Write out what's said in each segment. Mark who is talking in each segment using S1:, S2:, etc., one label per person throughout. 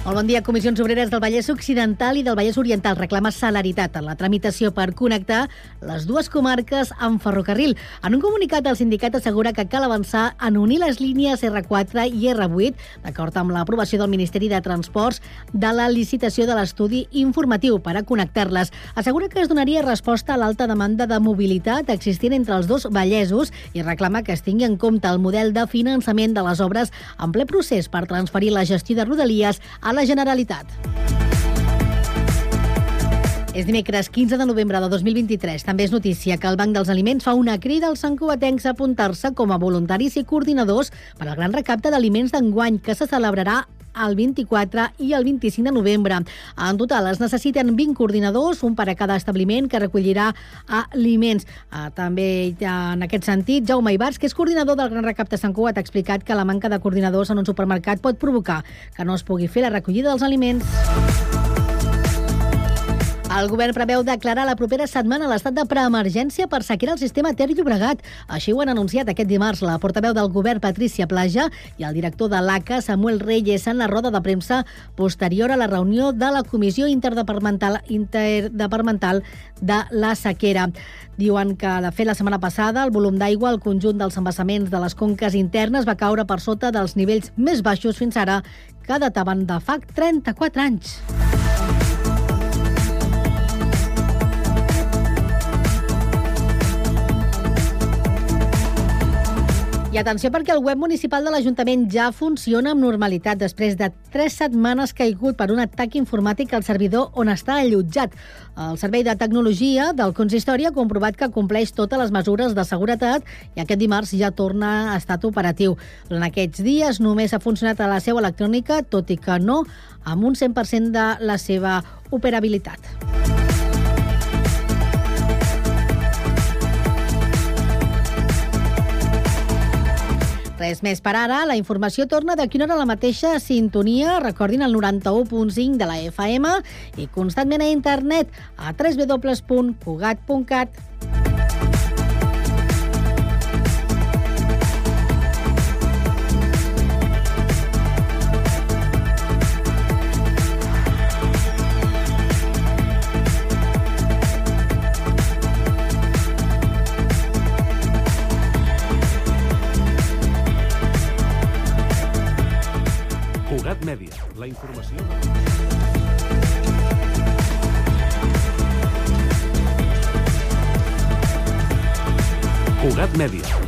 S1: Molt bon dia. Comissions Obreres del Vallès Occidental i del Vallès Oriental reclama celeritat en la tramitació per connectar les dues comarques amb ferrocarril. En un comunicat, el sindicat assegura que cal avançar en unir les línies R4 i R8, d'acord amb l'aprovació del Ministeri de Transports de la licitació de l'estudi informatiu per a connectar-les. Assegura que es donaria resposta a l'alta demanda de mobilitat existent entre els dos vallesos i reclama que es tingui en compte el model de finançament de les obres en ple procés per transferir la gestió de Rodalies a la la Generalitat. És dimecres 15 de novembre de 2023. També és notícia que el Banc dels Aliments fa una crida als santcugatencs a apuntar-se com a voluntaris i coordinadors per al gran recapte d'aliments d'enguany que se celebrarà el 24 i el 25 de novembre. En total es necessiten 20 coordinadors, un per a cada establiment que recollirà aliments. Ah, també en aquest sentit, Jaume Ibars, que és coordinador del Gran Recapte Sant Cugat, ha explicat que la manca de coordinadors en un supermercat pot provocar que no es pugui fer la recollida dels aliments. El govern preveu declarar la propera setmana l'estat de preemergència per sequera al sistema Ter Llobregat. Així ho han anunciat aquest dimarts la portaveu del govern Patricia Plaja i el director de l'ACA Samuel Reyes en la roda de premsa posterior a la reunió de la Comissió Interdepartamental, Interdepartamental de la Sequera. Diuen que, de fet, la setmana passada el volum d'aigua al conjunt dels embassaments de les conques internes va caure per sota dels nivells més baixos fins ara que dataven de fa 34 anys. I atenció perquè el web municipal de l'Ajuntament ja funciona amb normalitat després de tres setmanes caigut per un atac informàtic al servidor on està allotjat. El Servei de Tecnologia del Consistori ha comprovat que compleix totes les mesures de seguretat i aquest dimarts ja torna a estat operatiu. Durant aquests dies només ha funcionat a la seu electrònica, tot i que no amb un 100% de la seva operabilitat. Res més per ara. La informació torna d'aquí una hora la mateixa sintonia. Recordin el 91.5 de la FM i constantment a internet a www.cugat.cat.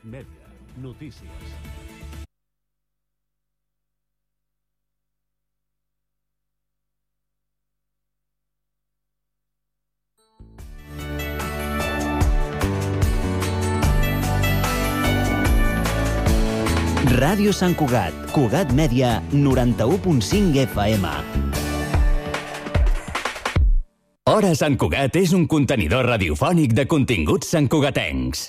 S2: Cugat Mèdia, notícies.
S3: Ràdio Sant Cugat, Cugat Mèdia, 91.5 FM.
S4: Hora Sant Cugat és un contenidor radiofònic de continguts santcugatencs.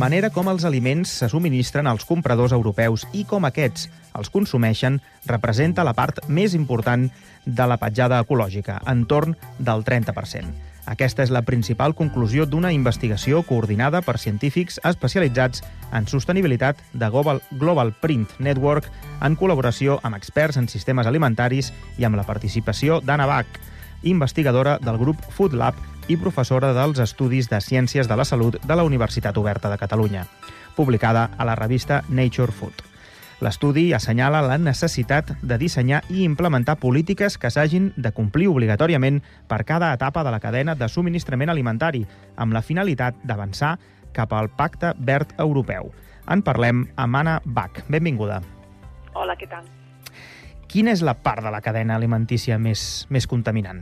S5: Manera com els aliments se subministren als compradors europeus i com aquests els consumeixen representa la part més important de la petjada ecològica, entorn del 30%. Aquesta és la principal conclusió d'una investigació coordinada per científics especialitzats en sostenibilitat de Global, Global Print Network en col·laboració amb experts en sistemes alimentaris i amb la participació d'Anna Bach. investigadora del grup Food Lab i professora dels Estudis de Ciències de la Salut de la Universitat Oberta de Catalunya, publicada a la revista Nature Food. L'estudi assenyala la necessitat de dissenyar i implementar polítiques que s'hagin de complir obligatòriament per cada etapa de la cadena de subministrament alimentari, amb la finalitat d'avançar cap al Pacte Verd Europeu. En parlem amb Anna Bach. Benvinguda.
S6: Hola, què tal?
S5: Quina és la part de la cadena alimentícia més, més contaminant?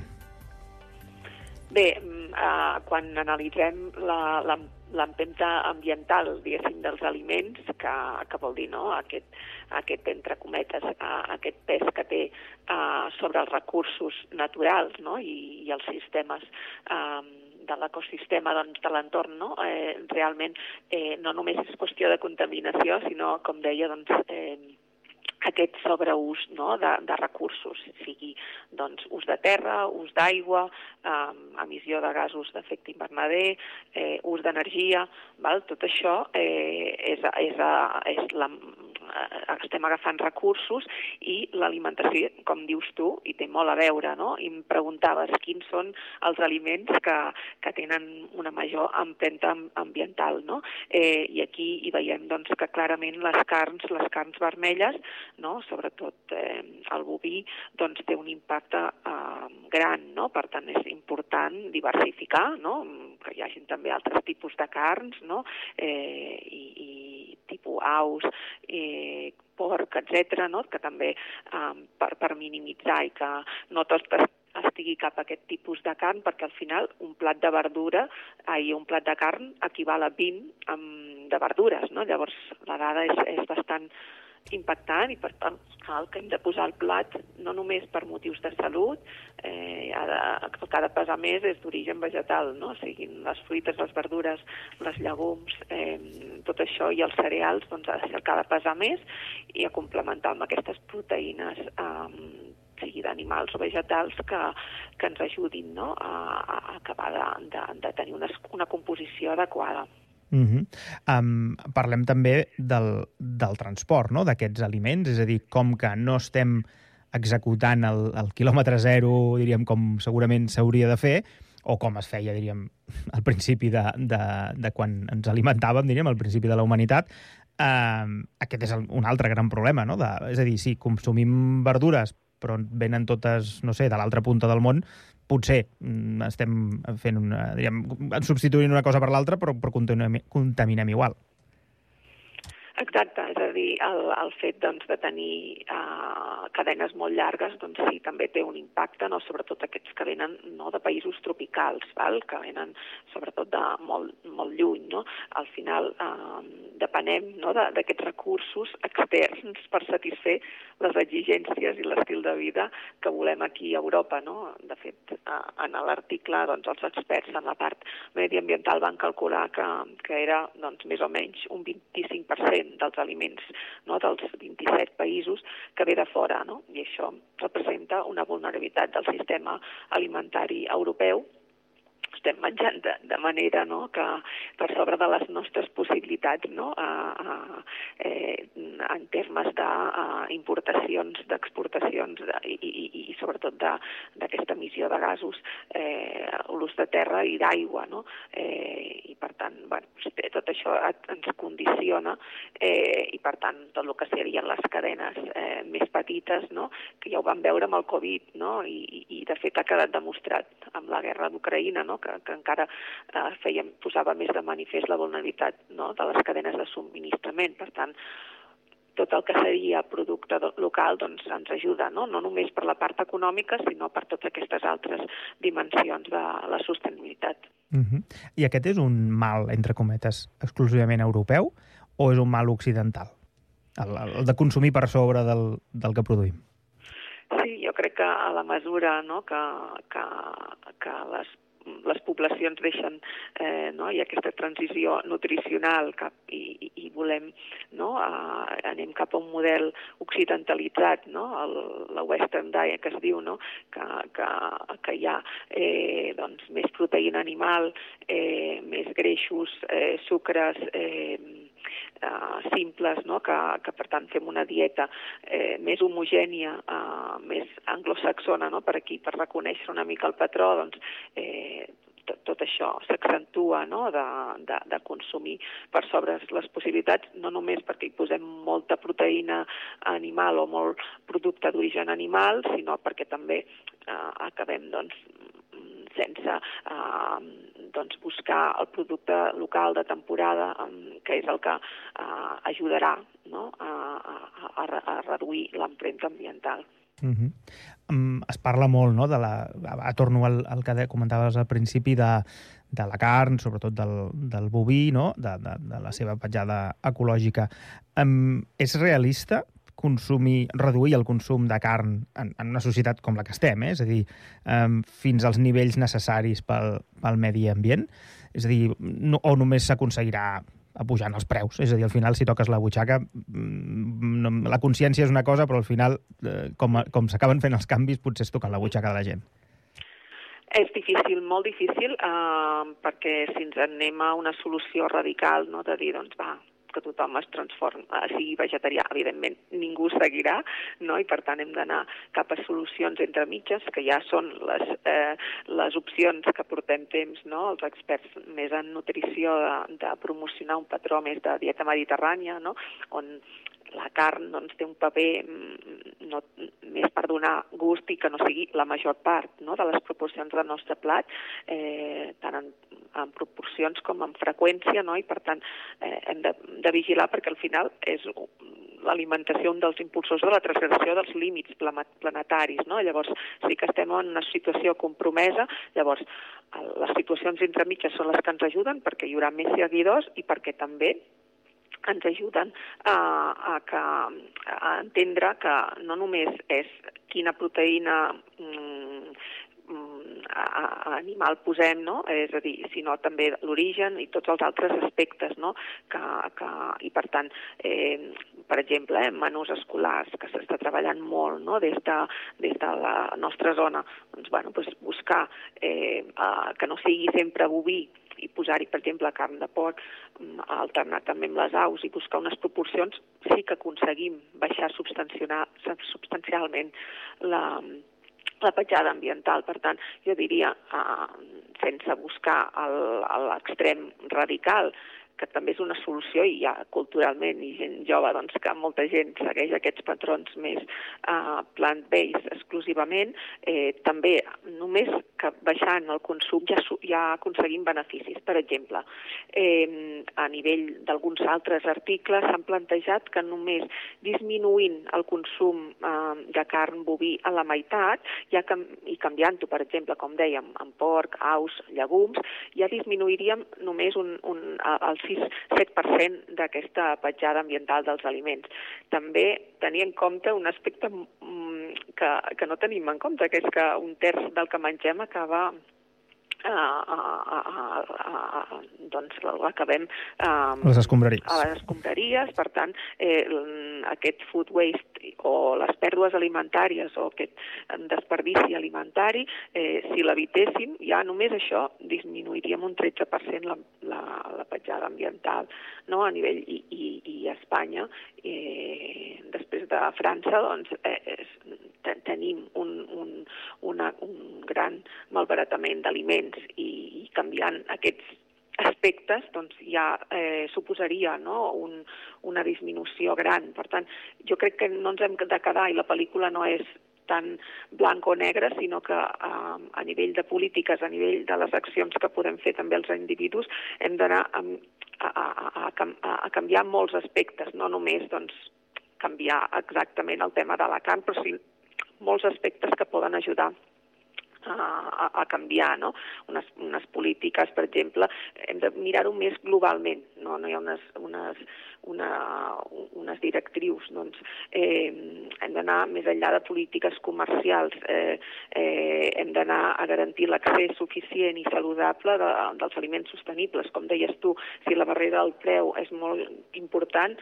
S6: Bé, uh, quan analitzem l'empenta ambiental, diguéssim, dels aliments, que, que vol dir, no?, aquest, aquest entre cometes, uh, aquest pes que té uh, sobre els recursos naturals, no?, i, i els sistemes uh, de l'ecosistema doncs, de l'entorn, no? Eh, realment eh, no només és qüestió de contaminació, sinó, com deia, doncs, eh, aquest sobreús no, de, de recursos, sigui doncs, ús de terra, ús d'aigua, eh, emissió de gasos d'efecte invernader, eh, ús d'energia, tot això eh, és, és, és la, estem agafant recursos i l'alimentació, com dius tu, i té molt a veure, no? I em preguntaves quins són els aliments que, que tenen una major empremta ambiental, no? Eh, I aquí hi veiem doncs, que clarament les carns, les carns vermelles, no? sobretot eh, el boví, doncs té un impacte eh, gran, no? Per tant, és important diversificar, no? Que hi hagi també altres tipus de carns, no? Eh, i, i tipus aus, eh, porc, etc, no? que també eh, per, per minimitzar i que no tot estigui cap a aquest tipus de carn, perquè al final un plat de verdura, ai, un plat de carn equival a 20 amb, de verdures, no? Llavors la dada és, és bastant impactant i per tant cal que hem de posar el plat no només per motius de salut, eh, ha de, el que ha de pesar més és d'origen vegetal, no? siguin les fruites, les verdures, les llegums, eh, tot això i els cereals, doncs ha de ser el que ha de pesar més i a complementar amb aquestes proteïnes eh, sigui d'animals o vegetals que, que ens ajudin no? a, a acabar de, de, de tenir una, una composició adequada.
S5: Uh -huh. um, parlem també del, del transport no? d'aquests aliments, és a dir, com que no estem executant el, el quilòmetre zero, diríem, com segurament s'hauria de fer, o com es feia, diríem, al principi de, de, de quan ens alimentàvem, diríem, al principi de la humanitat, eh, aquest és un altre gran problema, no? De, és a dir, si consumim verdures però venen totes, no sé, de l'altra punta del món, potser mm, estem fent una, diríem, substituint una cosa per l'altra, però, però contaminem, contaminem igual.
S6: Exacte, és a dir, el, el fet doncs, de tenir uh, cadenes molt llargues doncs, sí, també té un impacte, no? sobretot aquests que venen no, de països tropicals, val? que venen sobretot de molt, molt lluny. No? Al final uh, depenem no, d'aquests recursos externs per satisfer les exigències i l'estil de vida que volem aquí a Europa. No? De fet, uh, en l'article doncs, els experts en la part mediambiental van calcular que, que era doncs, més o menys un 25% dels aliments no, dels 27 països que ve de fora, no? i això representa una vulnerabilitat del sistema alimentari europeu estem menjant de, de manera no, que per sobre de les nostres possibilitats no, a, a, eh, en termes d'importacions, de, d'exportacions de, i, i, i sobretot d'aquesta emissió de gasos, eh, l'ús de terra i d'aigua. No? Eh, I per tant, bueno, tot això ens condiciona eh, i per tant tot el que serien les cadenes eh, més petites, no? que ja ho vam veure amb el Covid no? I, i de fet ha quedat demostrat amb la guerra d'Ucraïna, no? Que, que encara eh, feia, posava més de manifest la vulnerabilitat no? de les cadenes de subministrament. Per tant, tot el que seria producte local doncs, ens ajuda, no? no només per la part econòmica, sinó per totes aquestes altres dimensions de la sostenibilitat.
S5: Uh -huh. I aquest és un mal, entre cometes, exclusivament europeu o és un mal occidental? El, el de consumir per sobre del, del que produïm?
S6: Sí, jo crec que a la mesura no, que, que, que les les poblacions deixen, eh, no? ha aquesta transició nutricional cap, i, i, i volem, no? Uh, anem cap a un model occidentalitzat, no? El, la Western Diet que es diu, no? que, que, que hi ha eh, doncs, més proteïna animal, eh, més greixos, eh, sucres, eh, eh, simples, no? que, que per tant fem una dieta eh, més homogènia, eh, més anglosaxona, no? per aquí, per reconèixer una mica el patró, doncs eh, tot, tot això s'accentua no? de, de, de consumir per sobre les possibilitats, no només perquè hi posem molta proteïna animal o molt producte d'origen animal, sinó perquè també eh, acabem doncs, sense eh, doncs buscar el producte local de temporada, eh, que és el que eh, ajudarà no? a, a, a, a reduir l'empremta ambiental.
S5: -huh. um, es parla molt, no?, de la... A, torno al, al que comentaves al principi de, de la carn, sobretot del, del boví, no?, de, de, de la seva petjada ecològica. Um, és realista consumir, reduir el consum de carn en, en una societat com la que estem, eh? és a dir, um, fins als nivells necessaris pel, pel medi ambient? És a dir, no, o només s'aconseguirà pujant els preus. És a dir, al final, si toques la butxaca, mm, la consciència és una cosa, però al final, eh, com, com s'acaben fent els canvis, potser es toquen la butxaca de la gent.
S6: És difícil, molt difícil, eh, perquè si ens anem a una solució radical, no, de dir, doncs va, que tothom es transformi, eh, sigui vegetarià, evidentment ningú seguirà, no? i per tant hem d'anar cap a solucions entre mitges, que ja són les, eh, les opcions que portem temps, no? els experts més en nutrició, de, de promocionar un patró més de dieta mediterrània, no? on la carn doncs, té un paper mm, no, més per donar gust i que no sigui la major part no, de les proporcions del nostre plat, eh, tant en en proporcions com en freqüència, no? i per tant eh, hem de, de vigilar perquè al final és l'alimentació un dels impulsors de la transgressió dels límits planetaris. No? Llavors sí que estem en una situació compromesa, llavors les situacions entremitges són les que ens ajuden perquè hi haurà més seguidors i perquè també ens ajuden a, a, que, a entendre que no només és quina proteïna mm, a, a animal posem, no? és a dir, sinó també l'origen i tots els altres aspectes, no? que, que, i per tant, eh, per exemple, eh, menús escolars, que s'està treballant molt no? des, de, des de la nostra zona, doncs, bueno, doncs buscar eh, eh, que no sigui sempre boví, i posar-hi, per exemple, carn de porc, mm, alternar també amb les aus i buscar unes proporcions, sí que aconseguim baixar substancialment la, la petjada ambiental. Per tant, jo diria, eh, sense buscar l'extrem radical, que també és una solució i ja culturalment i gent jove doncs, que molta gent segueix aquests patrons més uh, plant-based exclusivament, eh, també només que baixant el consum ja, ja aconseguim beneficis. Per exemple, eh, a nivell d'alguns altres articles s'han plantejat que només disminuint el consum eh, de carn boví a la meitat ja cam i canviant-ho, per exemple, com dèiem, en porc, aus, llegums, ja disminuiríem només un, un, el 6-7% d'aquesta petjada ambiental dels aliments. També tenir en compte un aspecte mm, que, que no tenim en compte, que és que un terç del que mengem acaba a, a, a, a, doncs l'acabem
S5: a les escombraries.
S6: a les escombraries, per tant eh, aquest food waste o les pèrdues alimentàries o aquest desperdici alimentari, eh, si l'evitéssim, ja només això disminuiríem un 13% la, la, la petjada ambiental no? a nivell i, i, i a Espanya eh, després de França doncs, eh, ten tenim un, un, una, un gran malbaratament d'aliments i, i canviant aquests aspectes doncs ja eh, suposaria no? Un, una disminució gran. Per tant, jo crec que no ens hem de quedar, i la pel·lícula no és tan blanc o negre, sinó que eh, a nivell de polítiques, a nivell de les accions que podem fer també els individus, hem d'anar a, a, a, a, a canviar molts aspectes, no només doncs, canviar exactament el tema de la carn, però sí molts aspectes que poden ajudar a, a canviar, no? Unes, unes polítiques, per exemple, hem de mirar-ho més globalment, no? No hi ha unes, unes, una, unes directrius, doncs eh, hem d'anar més enllà de polítiques comercials, eh, eh, hem d'anar a garantir l'accés suficient i saludable de, dels aliments sostenibles. Com deies tu, si la barrera del preu és molt important,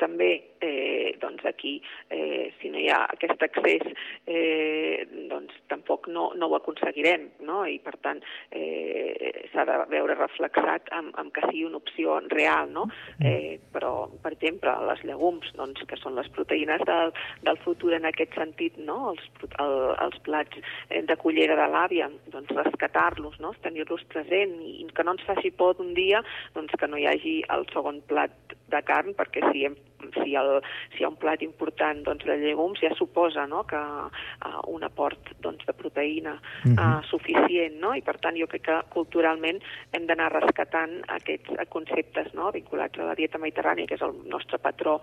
S6: també eh, doncs aquí, eh, si no hi ha aquest accés, eh, doncs tampoc no, no ho aconseguirem, no? i per tant eh, s'ha de veure reflexat amb, amb que sigui una opció real, no? Eh, però, per exemple, les llegums, doncs, que són les proteïnes del, del futur en aquest sentit, no? Els, el, els plats eh, de cullera de l'àvia, doncs rescatar-los, no? tenir-los present i que no ens faci por d'un dia doncs, que no hi hagi el segon plat de carn, perquè si, hem, si, el, si hi ha un plat important doncs, de llegums ja suposa no? que uh, un aport doncs, de proteïna uh, uh, suficient, no? i per tant jo crec que culturalment hem d'anar rescatant aquests conceptes no? vinculats a la dieta mediterrània, que és el nostre patró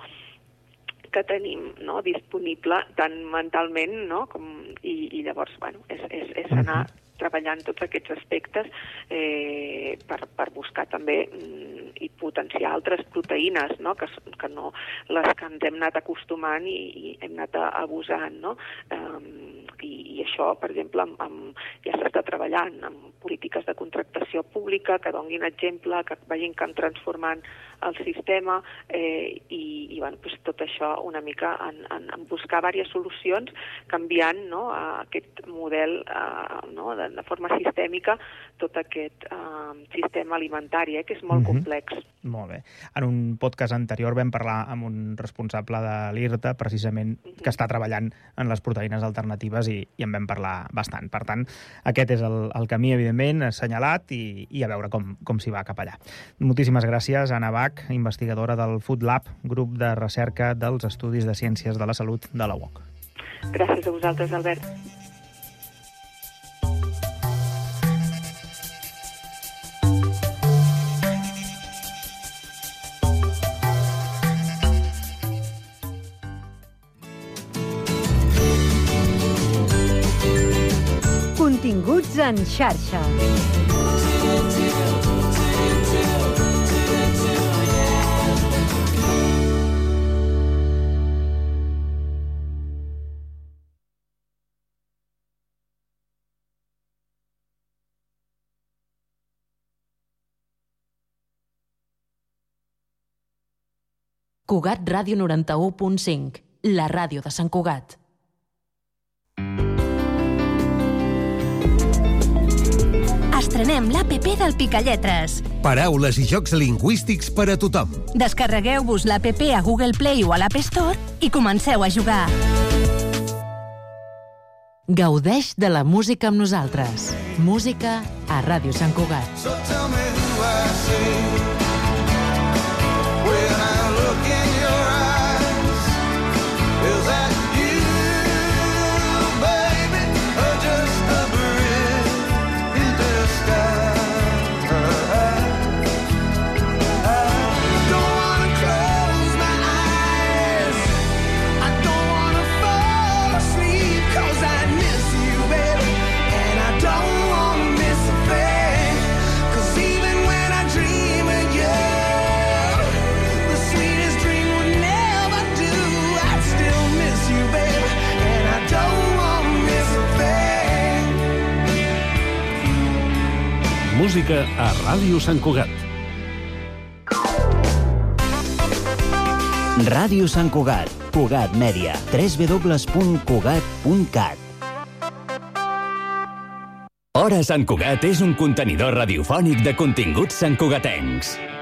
S6: que tenim no, disponible tant mentalment no, com, i, i llavors bueno, és, és, és anar uh -huh treballant tots aquests aspectes eh, per, per buscar també mm, i potenciar altres proteïnes, no? Que, que no les que ens hem anat acostumant i, i hem anat abusant. No? Um, i, I això, per exemple, amb, amb, ja s'està treballant amb polítiques de contractació pública que donguin exemple, que vagin transformant el sistema eh, i, i bueno, pues tot això una mica en, en, en buscar diverses solucions canviant no, aquest model eh, no, de, de forma sistèmica tot aquest eh, sistema alimentari, eh, que és molt mm -hmm. complex.
S5: Molt bé. En un podcast anterior vam parlar amb un responsable de l'IRTA, precisament, mm -hmm. que està treballant en les proteïnes alternatives i, i en vam parlar bastant. Per tant, aquest és el, el camí, evidentment, assenyalat i, i a veure com, com s'hi va cap allà. Moltíssimes gràcies, Anna Bach, investigadora del Food Lab, grup de recerca dels Estudis de Ciències de la Salut de la UOC.
S6: Gràcies a vosaltres, Albert.
S7: Continguts en xarxa.
S8: Cugat Ràdio 91.5, la ràdio de Sant Cugat.
S7: Estrenem l'APP del Picalletres.
S9: Paraules i jocs lingüístics per a tothom.
S7: Descarregueu-vos l'APP a Google Play o a l'App Store i comenceu a jugar.
S8: Gaudeix de la música amb nosaltres. Música a Ràdio Sant Cugat.
S10: So tell me who I see
S2: Música a Ràdio Sant Cugat.
S3: Ràdio Sant Cugat, Cugat Mèdia, www.cugat.cat.
S4: Hora Sant Cugat és un contenidor radiofònic de continguts santcugatencs.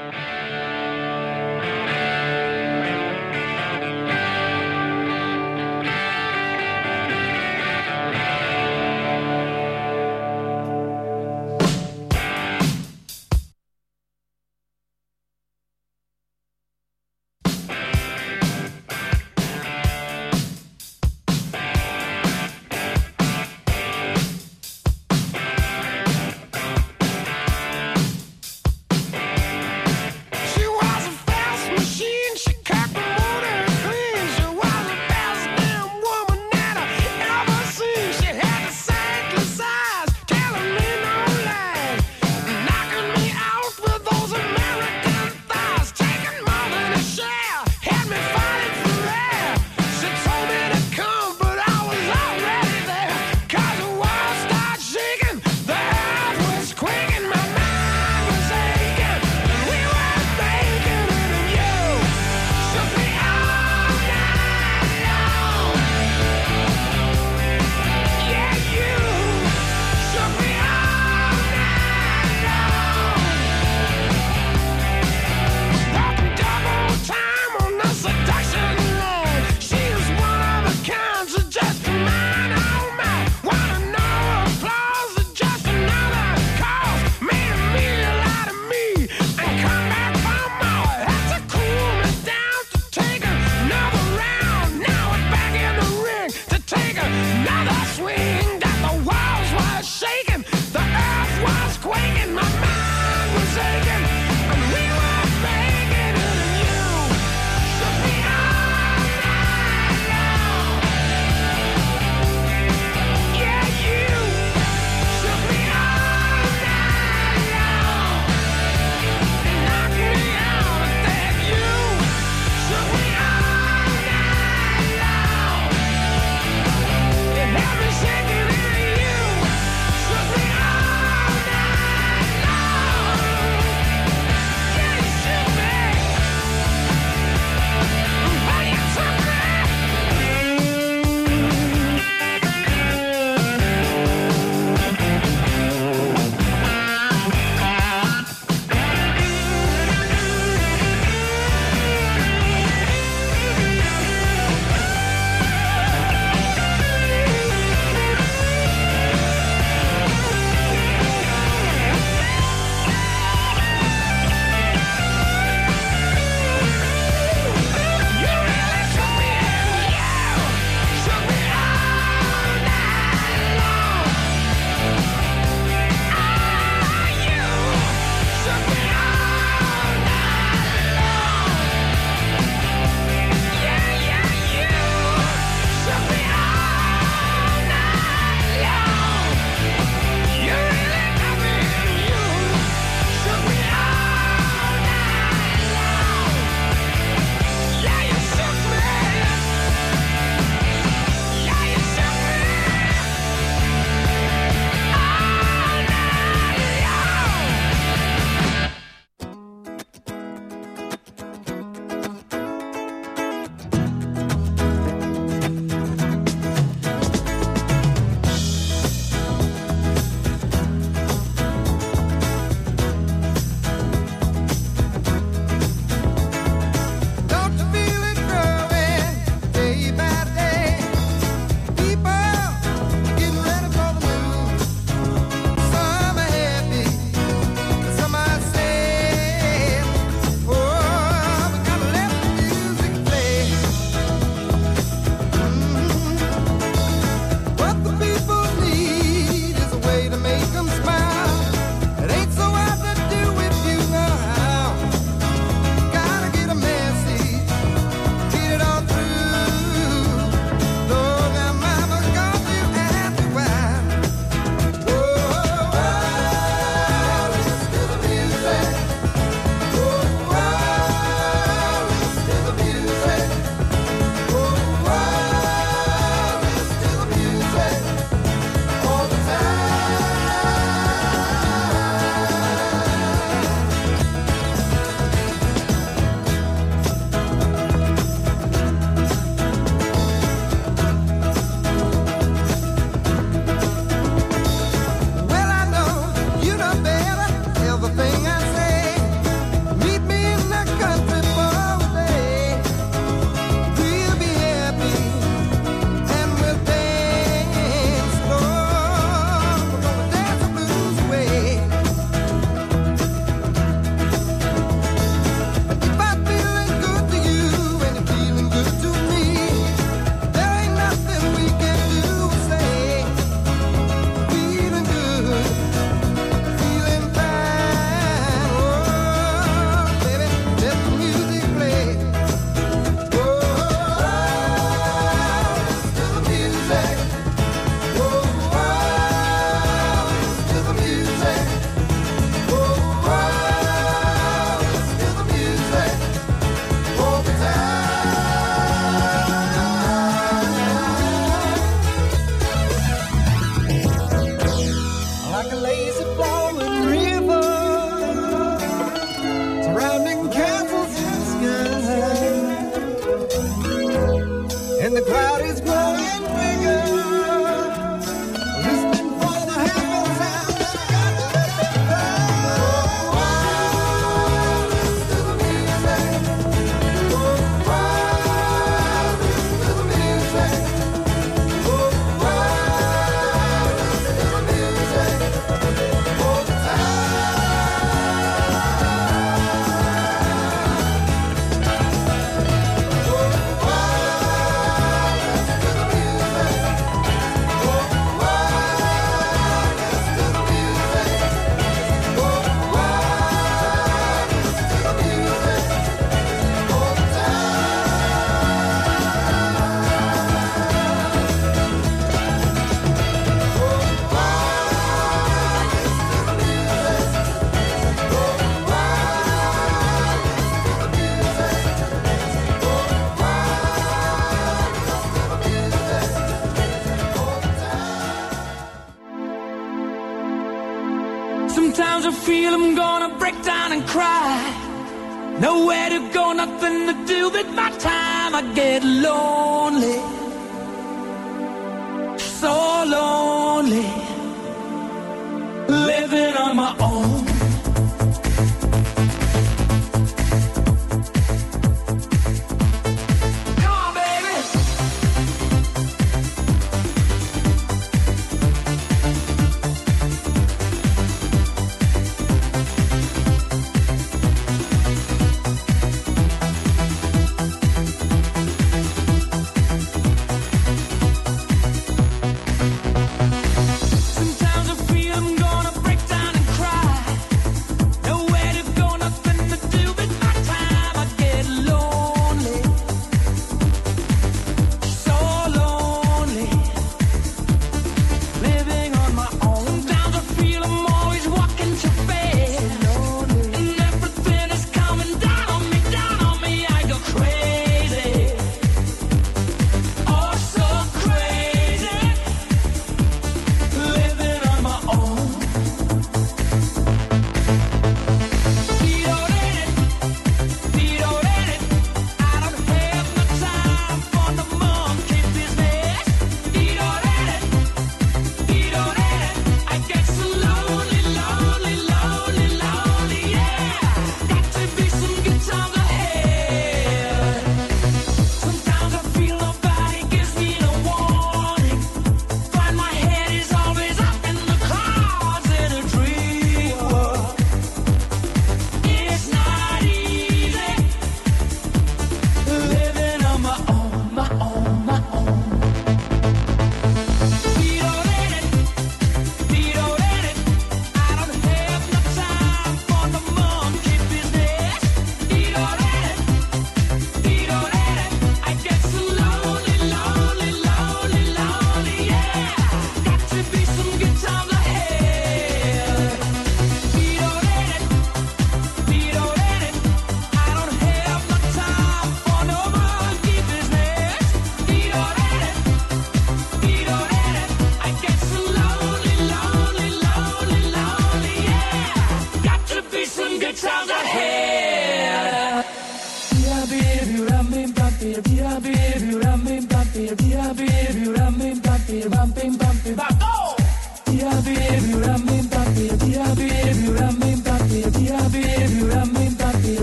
S11: to be a.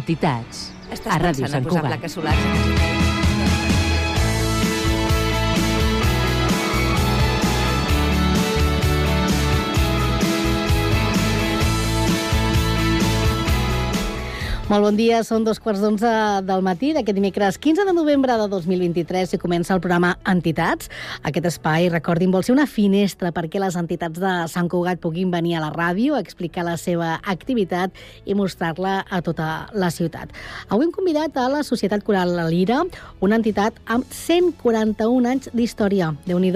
S8: Entitats.
S12: Estàs
S8: a Ràdio
S12: pensant
S8: Sant
S12: a posar
S8: Cugat.
S12: plaques solars?
S1: Molt bon dia, són dos quarts d'onze del matí d'aquest dimecres 15 de novembre de 2023 i comença el programa Entitats. Aquest espai, recordin, vol ser una finestra perquè les entitats de Sant Cugat puguin venir a la ràdio a explicar la seva activitat i mostrar-la a tota la ciutat. Avui hem convidat a la Societat Coral La Lira, una entitat amb 141 anys d'història. déu nhi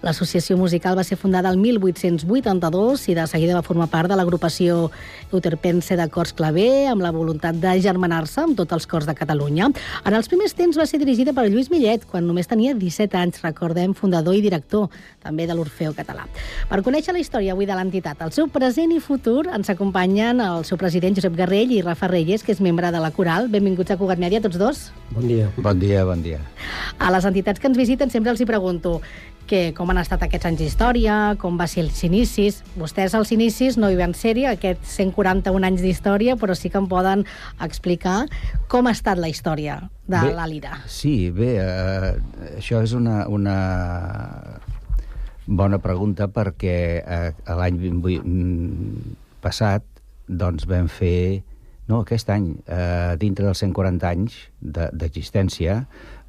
S1: L'associació musical va ser fundada el 1882 i de seguida va formar part de l'agrupació Euterpense de Cors Claver amb la voluntat possibilitat de germanar-se amb tots els cors de Catalunya. En els primers temps va ser dirigida per Lluís Millet, quan només tenia 17 anys, recordem, fundador i director també de l'Orfeo Català. Per conèixer la història avui de l'entitat, el seu present i futur, ens acompanyen el seu president Josep Garrell i Rafa Reyes, que és membre de la Coral. Benvinguts a Cugat Mèdia, tots dos.
S12: Bon dia.
S13: Bon dia, bon dia.
S1: A les entitats que ens visiten sempre els hi pregunto que com han estat aquests anys d'història, com va ser els inicis. Vostès als inicis no hi van ser-hi, aquests 141 anys d'història, però sí que em poden explicar com ha estat la història de
S13: Bé,
S1: la Lira.
S13: Sí, bé, eh, això és una, una bona pregunta perquè eh, l'any 28 mm, passat doncs vam fer, no, aquest any, eh, dintre dels 140 anys de- d'existència,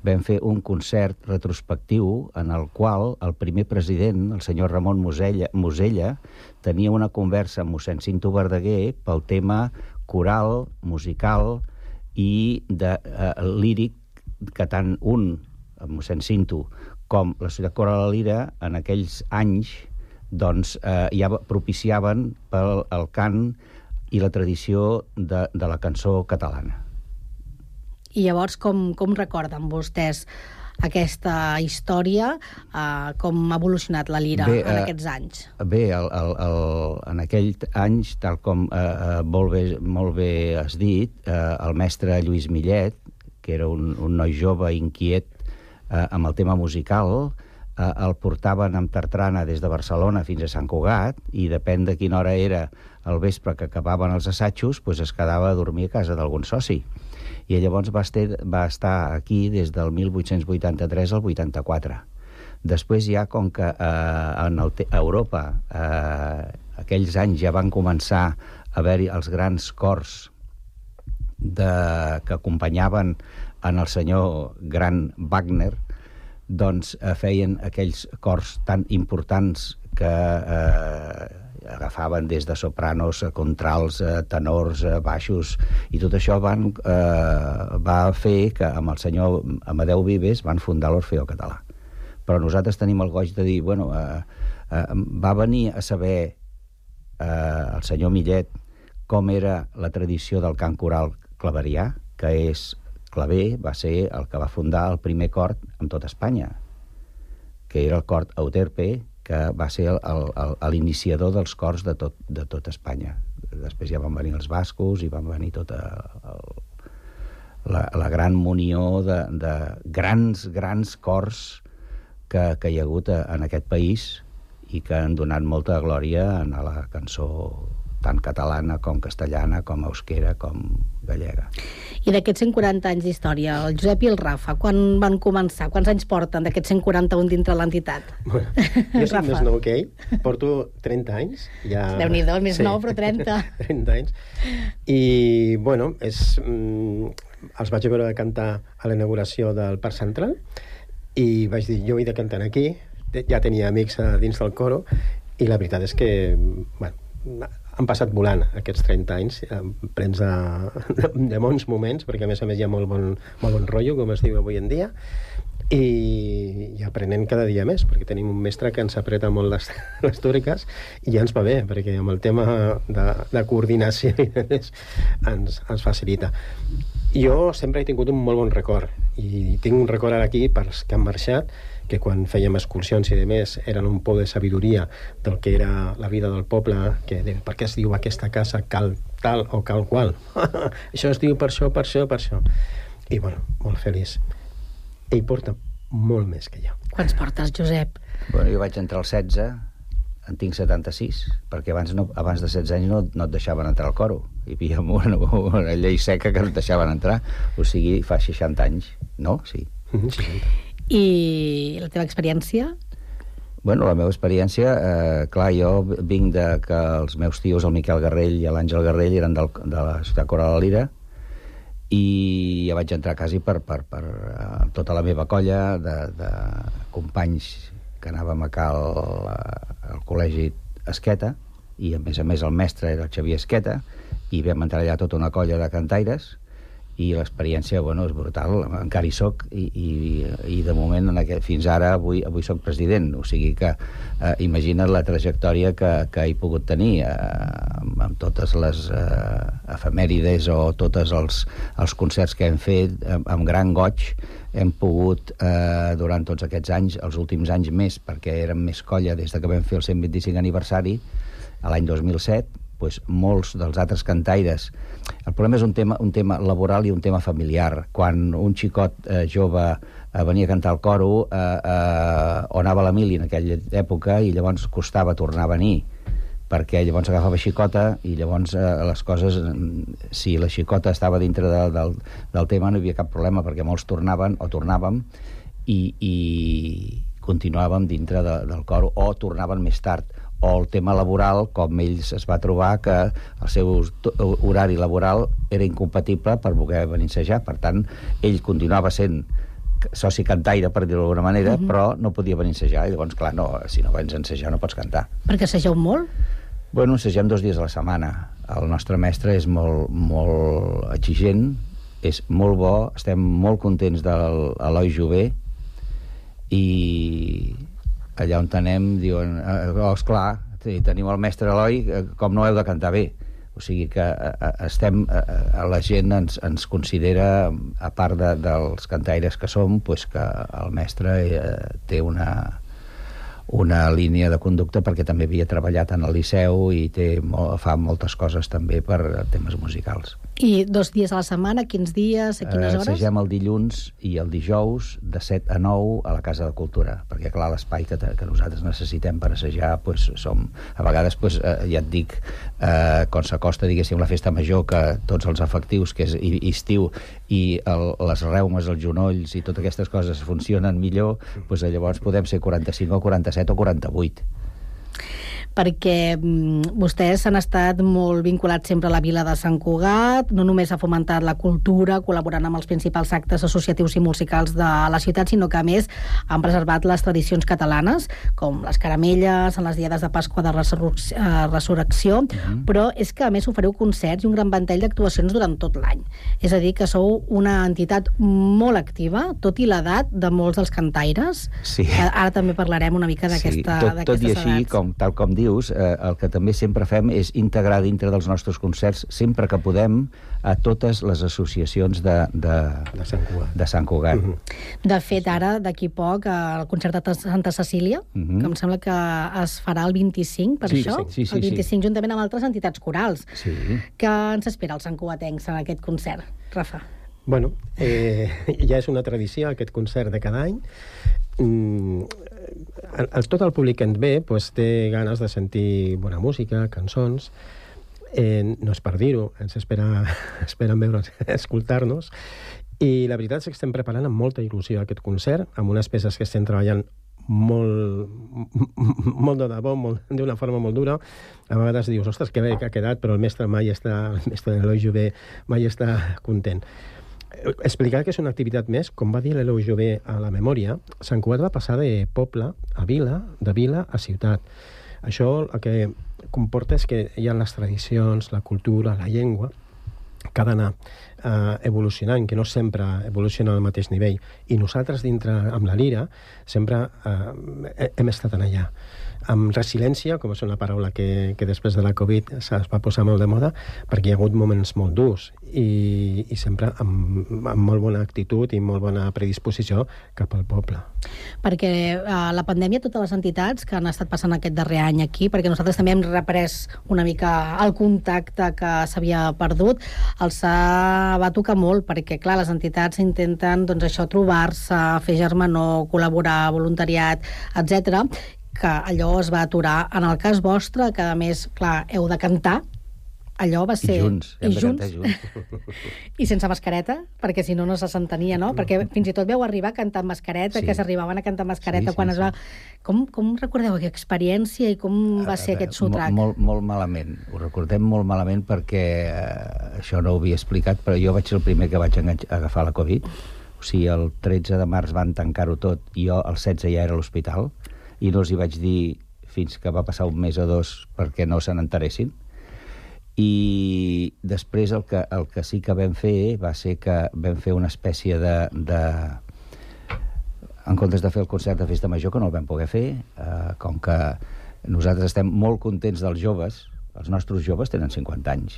S13: vam fer un concert retrospectiu en el qual el primer president, el senyor Ramon Musella, Musella tenia una conversa amb mossèn Cinto Verdaguer pel tema coral, musical i de, eh, líric que tant un, mossèn Cinto, com la Societat Coral de Lira, en aquells anys doncs, eh, ja propiciaven pel el cant i la tradició de, de la cançó catalana.
S1: I llavors, com, com recorden vostès aquesta història, eh, com ha evolucionat la Lira
S13: Bé,
S1: en
S13: eh,
S1: aquests anys?
S13: Bé, el, el, el, en aquell anys, tal com eh, eh, molt, bé, molt bé has dit, eh, el mestre Lluís Millet, que era un, un noi jove inquiet eh, amb el tema musical, eh, el portaven amb tartrana des de Barcelona fins a Sant Cugat i depèn de quina hora era el vespre que acabaven els assajos, doncs es quedava a dormir a casa d'algun soci. I llavors va estar, va estar aquí des del 1883 al 84. Després ja, com que eh, en el a Europa eh, aquells anys ja van començar a haver-hi els grans cors de, que acompanyaven en el senyor Gran Wagner, doncs eh, feien aquells cors tan importants que eh, agafaven des de sopranos, a contrals, a tenors, a baixos, i tot això van, eh, va fer que amb el senyor Amadeu Vives van fundar l'Orfeo Català. Però nosaltres tenim el goig de dir, bueno, eh, eh, va venir a saber eh, el senyor Millet com era la tradició del cant coral claverià, que és claver, va ser el que va fundar el primer cort en tota Espanya, que era el cort Euterpe, que va ser l'iniciador dels cors de tot, de tot Espanya. Després ja van venir els bascos i van venir tota el, la, la gran munió de, de grans, grans cors que, que hi ha hagut en aquest país i que han donat molta glòria a la cançó tant catalana com castellana, com euskera, com gallega.
S1: I d'aquests 140 anys d'història, el Josep i el Rafa, quan van començar? Quants anys porten d'aquests 141 dintre l'entitat?
S12: Bueno, jo soc més nou que ell, porto 30 anys. Ja...
S1: Déu-n'hi-do, més nou, però 30.
S12: 30 anys. I, bueno, és, mm, els vaig veure cantar a la inauguració del Parc Central i vaig dir, jo he de cantar aquí, ja tenia amics a dins del coro, i la veritat és que, bueno, han passat volant aquests 30 anys, eh, plens de, de, bons moments, perquè a més a més hi ha molt bon, molt bon rotllo, com es diu avui en dia, i, i aprenent cada dia més, perquè tenim un mestre que ens apreta molt les, les túriques i ja ens va bé, perquè amb el tema de, de coordinació ens, ens facilita. Jo sempre he tingut un molt bon record i tinc un record ara aquí pels que han marxat que quan fèiem excursions i demés eren un pou de sabidoria del que era la vida del poble, que de, per què es diu aquesta casa cal tal o cal qual. això es diu per això, per això, per això. I bueno, molt feliç. Ell porta molt més que jo.
S1: Quants portes, Josep?
S13: Bueno, jo vaig entrar als 16, en tinc 76, perquè abans, no, abans de 16 anys no, no et deixaven entrar al coro. Hi havia una, una llei seca que no et deixaven entrar. O sigui, fa 60 anys, no? Sí.
S12: Mm -hmm, 60.
S1: I la teva experiència?
S13: Bueno, la meva experiència, eh, clar, jo vinc de que els meus tios, el Miquel Garrell i l'Àngel Garrell, eren del, de la ciutat Coral de Lira, i ja vaig entrar quasi per, per, per eh, tota la meva colla de, de companys que anàvem a cal al col·legi Esqueta, i a més a més el mestre era el Xavier Esqueta, i vam entrar allà tota una colla de cantaires, i l'experiència, bueno, és brutal, encara hi soc, i, i, i de moment, en aquest, fins ara, avui, avui soc president, o sigui que eh, imagina't la trajectòria que, que he pogut tenir eh, amb, amb totes les eh, efemèrides o tots els, els concerts que hem fet, amb, amb gran goig, hem pogut, eh, durant tots aquests anys, els últims anys més, perquè érem més colla des de que vam fer el 125 aniversari, l'any 2007, doncs, molts dels altres cantaires... El problema és un tema, un tema laboral i un tema familiar. Quan un xicot eh, jove eh, venia a cantar al coro, eh, eh, o anava a la mili en aquella època, i llavors costava tornar a venir perquè llavors agafava xicota i llavors eh, les coses, mm, si la xicota estava dintre de, del, del tema no hi havia cap problema perquè molts tornaven o tornàvem i, i continuàvem dintre de, del cor o tornaven més tard o el tema laboral, com ells es va trobar que el seu to- horari laboral era incompatible per voler venir a ensejar. Per tant, ell continuava sent soci cantaire, per dir-ho d'alguna manera,
S1: Mhm.
S13: però no podia venir a ensejar, i llavors, clar, no, si no vens a ensejar no pots cantar.
S1: Perquè assageu molt?
S13: Bueno, ensegem dos dies a la setmana. El nostre mestre és molt, molt exigent, és molt bo, estem molt contents de l'Eloi Jové i allà on anem diuen, eh, oh, esclar, sí, tenim el mestre Eloi, eh, com no heu de cantar bé. O sigui que eh, estem, la gent ens, ens considera, a part de, dels cantaires que som, pues que el mestre té una, una línia de conducta perquè també havia treballat en el Liceu i té, fa moltes coses també per temes musicals.
S1: I dos dies a la setmana, quins dies, a quines
S13: Eh,
S1: hores?
S13: Assagem el dilluns i el dijous de 7 a 9 a la Casa de Cultura, perquè clar, l'espai que, que nosaltres necessitem per assajar pues, som, a vegades pues, eh, ja et dic eh, quan s'acosta diguéssim la festa major que tots els efectius que és i estiu i el, les reumes, els genolls i totes aquestes coses funcionen millor pues, llavors podem ser 45 o 47 o 48
S1: perquè mm, vostès han estat molt vinculats sempre a la vila de Sant Cugat, no només ha fomentat la cultura, col·laborant amb els principals actes associatius i musicals de la ciutat, sinó que a més han preservat les tradicions catalanes, com les caramelles, en les diades de Pasqua de eh, Resurrecció, però és que a més oferiu concerts i un gran ventall d'actuacions durant tot l'any. És a dir, que sou una entitat molt activa, tot i l'edat de molts dels cantaires.
S13: Sí.
S1: Ara també parlarem una mica d'aquesta
S13: tot, tot i així,
S1: edats.
S13: com, tal com dius, eh, el que també sempre fem és integrar dintre dels nostres concerts, sempre que podem, a totes les associacions de, de,
S12: de Sant Cugat.
S13: De Sant Cugat.
S1: De fet, ara, d'aquí poc, el concert de Santa Cecília,
S13: Mhm.
S1: que em sembla que es farà el 25, per
S13: Sí,
S1: això?
S13: sí, sí,
S1: el
S13: sí.
S1: 25, juntament amb altres entitats corals.
S13: Sí.
S1: Què ens espera els santcugatencs en aquest concert, Rafa?
S12: Bueno, eh, ja és una tradició aquest concert de cada any. Mm, el, tot el públic que ens ve pues, té ganes de sentir bona música, cançons, eh, no és per dir-ho, ens espera, esperen veure'ns, escoltar-nos, i la veritat és que estem preparant amb molta il·lusió aquest concert, amb unes peces que estem treballant molt, molt de debò, d'una forma molt dura. A vegades dius, ostres, que bé que ha quedat, però el mestre mai està, el mestre de l'Eloi Jové mai està content. Explicar que és una activitat més, com va dir l'Eloi Jové a la memòria, Sant Cugat va passar de poble a vila, de vila a ciutat. Això el que comporta és que hi ha les tradicions, la cultura, la llengua, que ha d'anar eh, evolucionant, que no sempre evoluciona al mateix nivell. I nosaltres, dintre, amb la lira, sempre eh, hem estat en allà. Amb resiliència, com és una paraula que, que després de la Covid es va posar molt de moda, perquè hi ha hagut moments molt durs i, i sempre amb, amb molt bona actitud i molt bona predisposició cap al poble.
S1: Perquè eh, la pandèmia, totes les entitats que han estat passant aquest darrer any aquí, perquè nosaltres també hem reprès una mica el contacte que s'havia perdut, els ha, va tocar molt, perquè, clar, les entitats intenten, doncs, això, trobar-se, fer germanor, col·laborar, voluntariat, etc que allò es va aturar. En el cas vostre, que a més, clar, heu de cantar, allò va ser...
S13: I junts,
S1: I junts,
S13: junts.
S1: i sense mascareta, perquè si no, no se s'entenia, no? Perquè fins i tot veu arribar a cantar mascareta,
S13: Sí.
S1: que s'arribaven a cantar mascareta
S13: Sí, sí,
S1: quan es
S13: sí.
S1: va... Com, com recordeu aquella experiència i com va ser aquest sotrac?
S13: Molt, molt, molt malament. Ho recordem molt malament perquè eh, això no ho havia explicat, però jo vaig ser el primer que vaig agafar la Covid. O sigui, el 13 de març van tancar-ho tot i jo el 16 ja era a l'hospital i no els hi vaig dir fins que va passar un mes o dos perquè no se n'enteressin. i després el que, el que sí que vam fer va ser que vam fer una espècie de, de en comptes de fer el concert de festa major, que no el vam poder fer, eh, com que nosaltres estem molt contents dels joves, els nostres joves tenen 50 anys,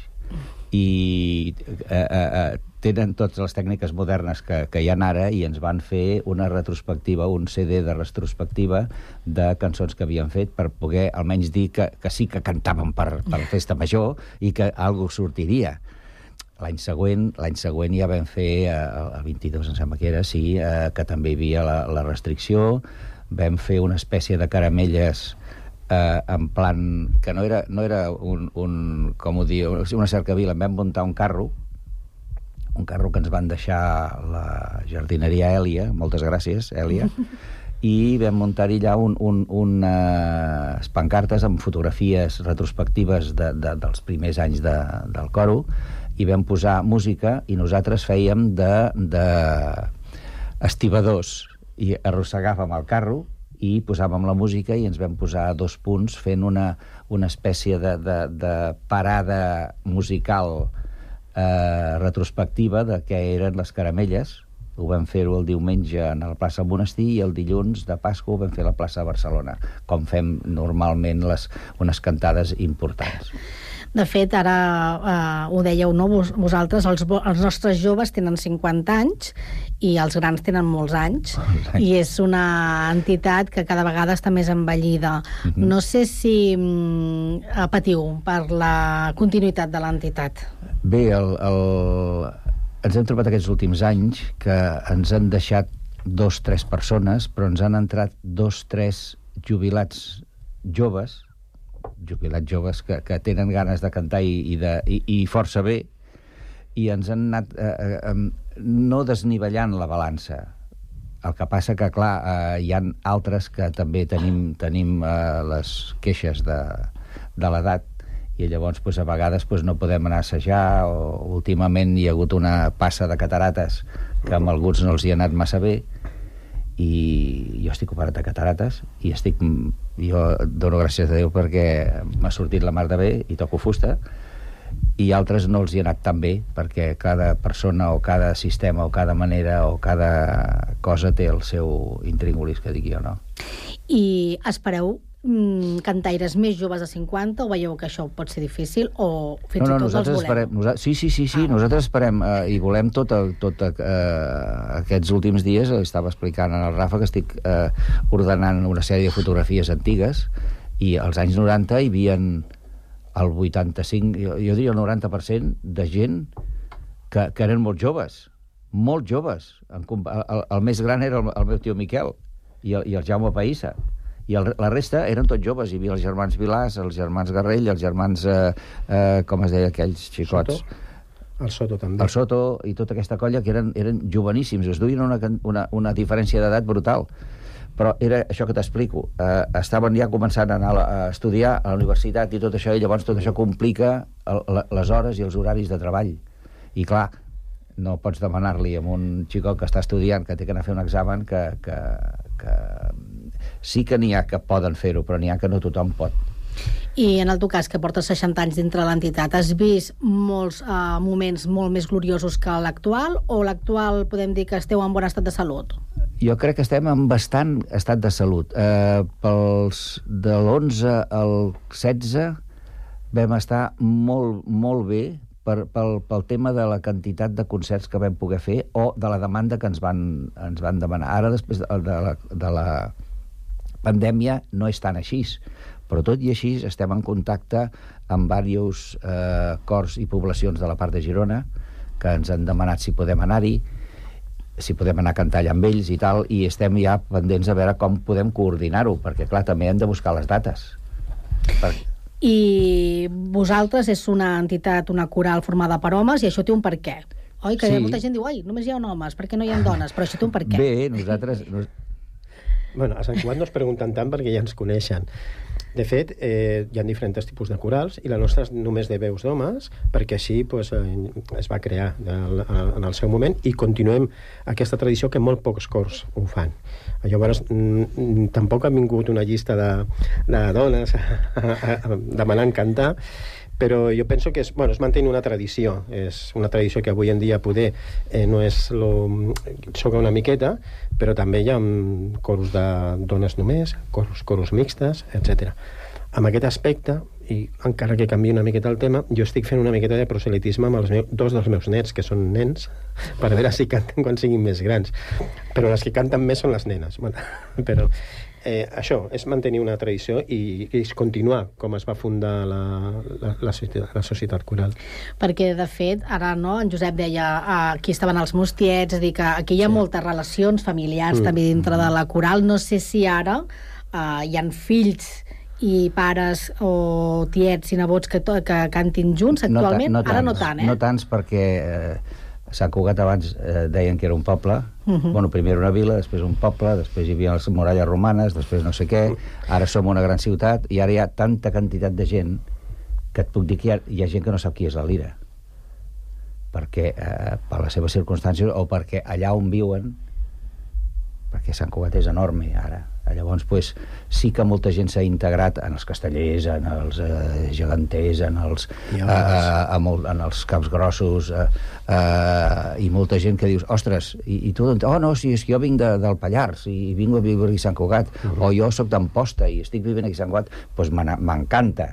S13: i eh, eh, eh, tenen totes les tècniques modernes que, que hi ha ara i ens van fer una retrospectiva, un CD de retrospectiva de cançons que havien fet per poder almenys dir que, que sí que cantaven per, per festa major i que algú sortiria. L'any següent, l'any següent ja vam fer, eh, el 22 em sembla que era, sí, eh, que també hi havia la, la restricció, vam fer una espècie de caramelles eh, en plan, que no era, no era un, un, com ho diu, una cercavila, vam muntar un carro, un carro que ens van deixar la jardineria Èlia, moltes gràcies, Èlia, i vam muntar-hi allà un, un, unes pancartes amb fotografies retrospectives de, de, dels primers anys de, del coro, i vam posar música i nosaltres fèiem de, de estibadors. I arrossegàvem el carro i posàvem la música i ens vam posar a dos punts fent una, una espècie de, de, de parada musical eh, retrospectiva de què eren les caramelles. Ho vam fer-ho el diumenge a la plaça Monestir i el dilluns de Pasqua ho vam fer a la plaça Barcelona, com fem normalment les, unes cantades importants.
S1: De fet, ara eh, ho dèieu, no? Vos, vosaltres, els, els nostres joves tenen 50 anys i els grans tenen molts anys i és una entitat que cada vegada està més envellida.
S13: Mhm.
S1: No sé si mm, patiu per la continuïtat de l'entitat.
S13: Bé, el, el... ens hem trobat aquests últims anys que ens han deixat dos, tres persones, però ens han entrat dos, tres jubilats joves, jubilats joves que, que tenen ganes de cantar i, i, de, i, i força bé, i ens han anat eh, eh, no desnivellant la balança. El que passa que, clar, eh, hi han altres que també tenim, tenim eh, les queixes de, de l'edat i llavors pues, a vegades pues, no podem anar a assajar o últimament hi ha hagut una passa de catarates que amb alguns no els hi ha anat massa bé i jo estic operat de catarates i estic, jo dono gràcies a Déu perquè m'ha sortit la mar de bé i toco fusta i altres no els hi ha anat tan bé perquè cada persona o cada sistema o cada manera o cada cosa té el seu intríngulis que dic jo, no?
S1: I espereu mm, cantaires més joves de 50 o veieu que això pot ser difícil o fins
S13: no, no,
S1: i tot els
S13: nosaltres
S1: voleu?
S13: esperem, nosa sí, sí, sí, sí, ah. nosaltres esperem eh, i volem tot, el, tot eh, aquests últims dies, eh, estava explicant al Rafa que estic eh, ordenant una sèrie de fotografies antigues i als anys 90 hi havia el 85, jo, jo diria el 90% de gent que, que eren molt joves, molt joves. En, el, el, el més gran era el, el meu tio Miquel i el, i el Jaume Païssa. I el, la resta eren tots joves. Hi havia els germans Vilàs, els germans Garrell, els germans, eh, eh, com es deia, aquells xicots.
S12: Soto. El Soto també.
S13: El Soto i tota aquesta colla que eren, eren joveníssims, es duien una, una, una diferència d'edat brutal. Però era això que t'explico. Eh, estaven ja començant a anar a, estudiar a la universitat i tot això, i llavors tot això complica el, les hores i els horaris de treball. I clar, no pots demanar-li a un xicot que està estudiant, que té que anar a fer un examen, que, que, que sí que n'hi ha que poden fer-ho, però n'hi ha que no tothom pot.
S1: I en el teu cas, que portes 60 anys dintre l'entitat, has vist molts uh, moments molt més gloriosos que l'actual o l'actual podem dir que esteu en bon estat de salut?
S13: Jo crec que estem en bastant estat de salut. Eh, pels de l'11 al 16 vam estar molt, molt bé per, pel, pel tema de la quantitat de concerts que vam poder fer o de la demanda que ens van, ens van demanar. Ara, després de, de, la, de la pandèmia, no és tan així. Però tot i així estem en contacte amb diversos eh, cors i poblacions de la part de Girona que ens han demanat si podem anar-hi, si podem anar a cantar allà amb ells i tal, i estem ja pendents a veure com podem coordinar-ho, perquè, clar, també hem de buscar les dates. Per...
S1: I vosaltres és una entitat, una coral formada per homes i això té un per què. Oi? Que
S13: Sí.
S1: molta gent diu, ai, només hi ha homes, per què no hi ha dones? Però això té un per què.
S13: Bé, nosaltres... Nos...
S12: Bueno, a Sant Cugat no es pregunten tant perquè ja ens coneixen. De fet, eh, hi ha diferents tipus de corals i la nostra és només de veus d'homes perquè així pues, eh, es va crear en, en el seu moment i continuem aquesta tradició que molt pocs cors ho fan. Llavors, mm, tampoc ha vingut una llista de, de dones demanant cantar, però jo penso que és, bueno, es manté una tradició, és una tradició que avui en dia poder eh, no és lo... xoca una miqueta, però també hi ha mm, coros de dones només, coros, coros mixtes, etc. Amb aquest aspecte, i encara que canvi una miqueta el tema, jo estic fent una miqueta de proselitisme amb els meus, dos dels meus nets, que són nens, per veure si canten quan siguin més grans. Però les que canten més són les nenes. Bueno, però eh, això, és mantenir una tradició i, i continuar com es va fundar la, la, la, societat, la societat coral.
S1: Perquè, de fet, ara no, en Josep deia eh, aquí estaven els mostiets, és a dir, que aquí hi ha sí. moltes relacions familiars
S12: Mm.
S1: també dintre de la coral. No sé si ara eh, hi han fills i pares o tiets i nebots que, to- que cantin junts actualment.
S13: ta-
S1: ara no tant, eh?
S13: No tants perquè eh, Sant Cugat abans eh, deien que era un poble,
S1: Mhm.
S13: bueno, primer una vila, després un poble, després hi havia les muralles romanes, després no sé què, ara som una gran ciutat i ara hi ha tanta quantitat de gent que et puc dir que hi ha, hi ha gent que no sap qui és la Lira perquè eh, per les seves circumstàncies o perquè allà on viuen perquè Sant Cugat és enorme ara. Llavors, pues, sí que molta gent s'ha integrat en els castellers, en els eh, geganters, en els, eh, eh, en, el, en els caps grossos, eh, eh, i molta gent que dius, ostres, i, i tu, d'on- oh no, si és que jo vinc de, del Pallars i vinc a viure a Sant Cugat, o jo sóc d'Amposta i estic vivint aquí a Sant Cugat, doncs m'ana- m'encanta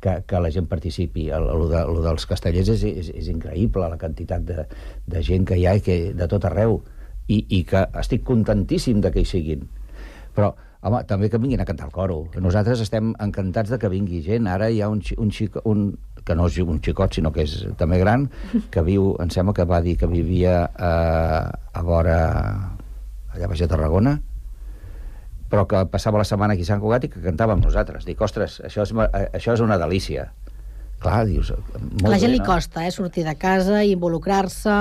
S13: que, que la gent participi. El, el, de, el dels castellers és, és, és increïble, la quantitat de, de gent que hi ha que, de tot arreu, i, i que estic contentíssim de que hi siguin. Però, home, també que vinguin a cantar el coro. Nosaltres estem encantats de que vingui gent. Ara hi ha un, un, xic, un que no és un xicot, sinó que és també gran, que viu, em sembla que va dir que vivia eh, a vora, allà baix a Tarragona, però que passava la setmana aquí a Sant Cugat i que cantava amb nosaltres. Dic, ostres, això és, eh, això és una delícia. Clar, dius... Molt
S1: A la gent
S13: bé,
S1: li
S13: no?
S1: costa, eh, sortir de casa, involucrar-se,